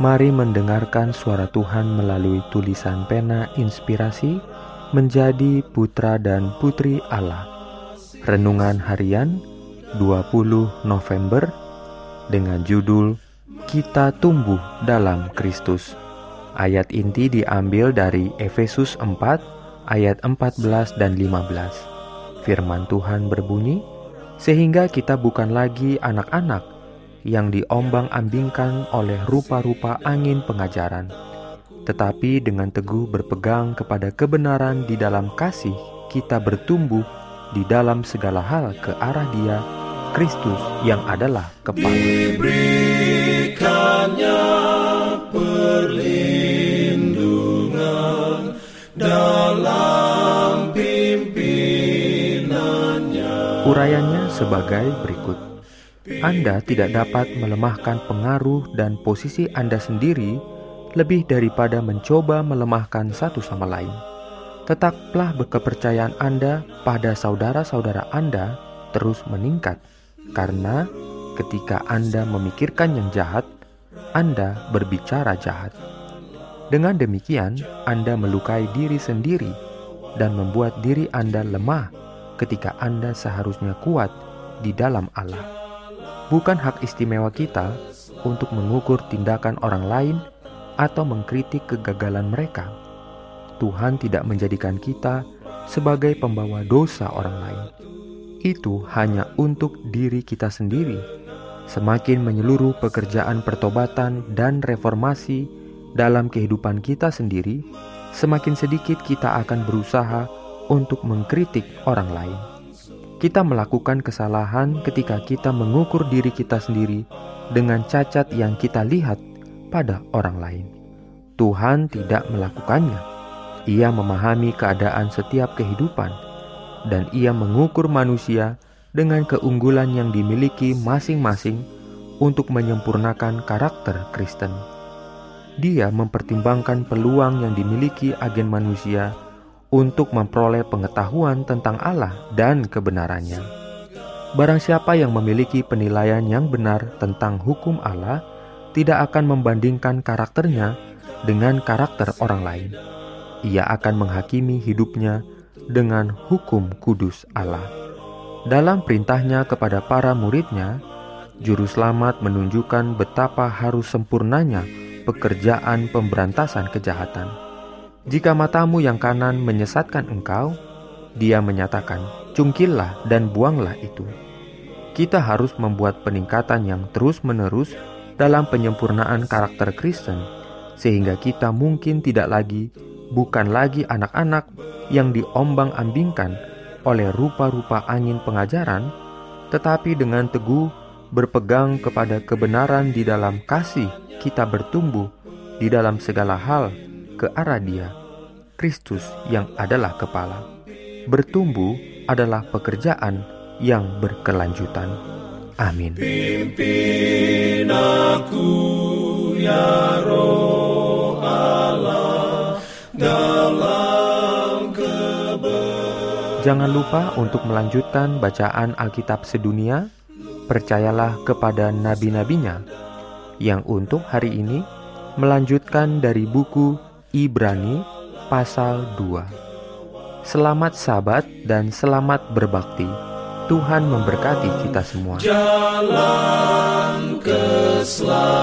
Mari mendengarkan suara Tuhan melalui tulisan pena inspirasi menjadi putra dan putri Allah. Renungan harian 20 November dengan judul Kita tumbuh dalam Kristus. Ayat inti diambil dari Efesus 4 ayat 14 dan 15. Firman Tuhan berbunyi, sehingga kita bukan lagi anak-anak yang diombang-ambingkan oleh rupa-rupa angin pengajaran, tetapi dengan teguh berpegang kepada kebenaran di dalam kasih, kita bertumbuh di dalam segala hal ke arah Dia, Kristus yang adalah kepala. Diberikannya perlindungan dalam pimpinannya. Urayanya sebagai berikut. Anda tidak dapat melemahkan pengaruh dan posisi Anda sendiri lebih daripada mencoba melemahkan satu sama lain. Tetaplah kepercayaan Anda pada saudara-saudara Anda terus meningkat, karena ketika Anda memikirkan yang jahat, Anda berbicara jahat. Dengan demikian, Anda melukai diri sendiri dan membuat diri Anda lemah ketika Anda seharusnya kuat di dalam Allah bukan hak istimewa kita untuk mengukur tindakan orang lain atau mengkritik kegagalan mereka. Tuhan tidak menjadikan kita sebagai pembawa dosa orang lain. Itu hanya untuk diri kita sendiri. Semakin menyeluruh pekerjaan pertobatan dan reformasi dalam kehidupan kita sendiri, semakin sedikit kita akan berusaha untuk mengkritik orang lain. Kita melakukan kesalahan ketika kita mengukur diri kita sendiri dengan cacat yang kita lihat pada orang lain. Tuhan tidak melakukannya. Ia memahami keadaan setiap kehidupan, dan Ia mengukur manusia dengan keunggulan yang dimiliki masing-masing untuk menyempurnakan karakter Kristen. Dia mempertimbangkan peluang yang dimiliki agen manusia untuk memperoleh pengetahuan tentang Allah dan kebenarannya. Barang siapa yang memiliki penilaian yang benar tentang hukum Allah tidak akan membandingkan karakternya dengan karakter orang lain. Ia akan menghakimi hidupnya dengan hukum kudus Allah. Dalam perintahnya kepada para muridnya, Juru Selamat menunjukkan betapa harus sempurnanya pekerjaan pemberantasan kejahatan jika matamu yang kanan menyesatkan engkau, dia menyatakan, cungkillah dan buanglah itu. Kita harus membuat peningkatan yang terus-menerus dalam penyempurnaan karakter Kristen, sehingga kita mungkin tidak lagi, bukan lagi anak-anak yang diombang-ambingkan oleh rupa-rupa angin pengajaran, tetapi dengan teguh berpegang kepada kebenaran di dalam kasih kita bertumbuh di dalam segala hal ke arah Dia, Kristus yang adalah kepala. Bertumbuh adalah pekerjaan yang berkelanjutan. Amin. Pimpin aku ya roh Allah dalam Jangan lupa untuk melanjutkan bacaan Alkitab sedunia. Percayalah kepada nabi-nabinya yang untuk hari ini melanjutkan dari buku Ibrani pasal 2. Selamat sabat dan selamat berbakti. Tuhan memberkati kita semua. Jalan keselamatan